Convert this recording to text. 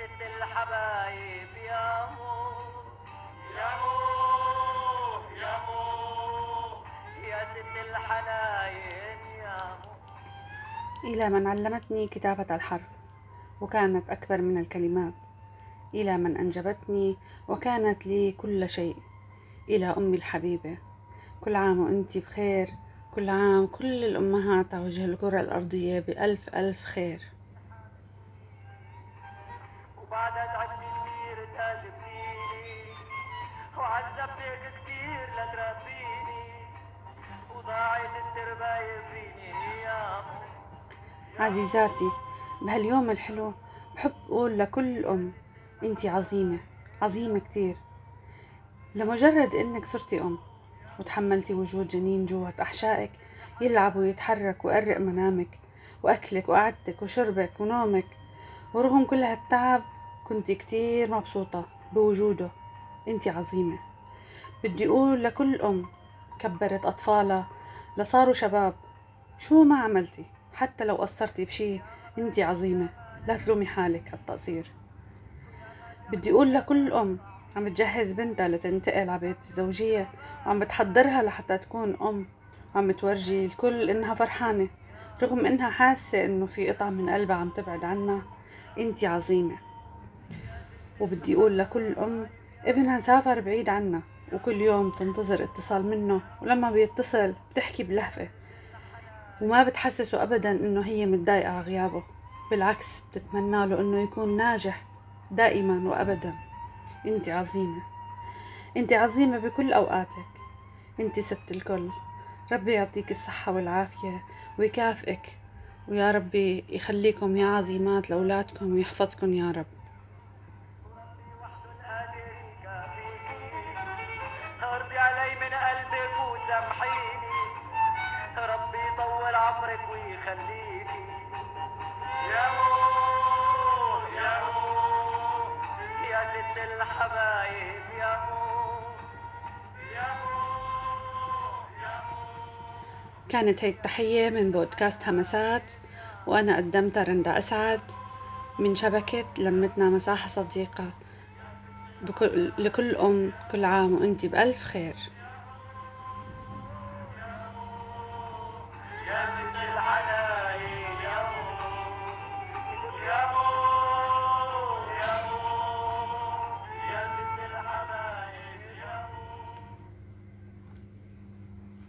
الحبايب يا مو يا مو. يا مو يا ست الحناين يا مو. إلى من علمتني كتابة الحرف وكانت أكبر من الكلمات. إلى من أنجبتني وكانت لي كل شيء. إلى أمي الحبيبة كل عام وأنت بخير. كل عام كل الأمهات على وجه الكرة الأرضية بألف ألف خير. وبعد تعبتي كتير تهجبتيني وعذبتك كتير لتربيني وضاعت الترباية فيني يا مو عزيزاتي بهاليوم الحلو بحب أقول لكل أم أنتي عظيمة عظيمة كتير لمجرد إنك صرتي أم وتحملتي وجود جنين جوات أحشائك يلعب ويتحرك ويقرق منامك وأكلك وقعدتك وشربك ونومك ورغم كل هالتعب كنت كتير مبسوطة بوجوده. انتي عظيمة. بدي أقول لكل أم كبرت أطفالها لصاروا شباب. شو ما عملتي حتى لو قصرتي بشي انتي عظيمة. لا تلومي حالك هالتقصير بدي أقول لكل أم عم بتجهز بنتها لتنتقل على بيت الزوجية وعم بتحضرها لحتى تكون أم. وعم بتورجي الكل إنها فرحانة رغم إنها حاسة إنه في قطعة من قلبها عم تبعد عنها. انتي عظيمة. وبدي أقول لكل أم ابنها سافر بعيد عنها وكل يوم تنتظر اتصال منه ولما بيتصل بتحكي بلهفة وما بتحسسه أبدا إنه هي متضايقة على غيابه بالعكس بتتمنى له إنه يكون ناجح دائما وأبدا. انت عظيمة. انت عظيمة بكل أوقاتك. انت ست الكل. ربي يعطيك الصحة والعافية ويكافئك ويا ربي يخليكم يا عظيمات لأولادكم ويحفظكم يا رب. علي من قلبك وسامحيني ربي يطول عمرك ويخليكي يا مو يا مو يا ست الحبايب يا مو يا مو كانت هي التحية من بودكاست همسات وأنا قدمتها رندا أسعد. من شبكة لمتنا مساحة صديقة. بكل لكل أم كل عام وأنتي بألف خير.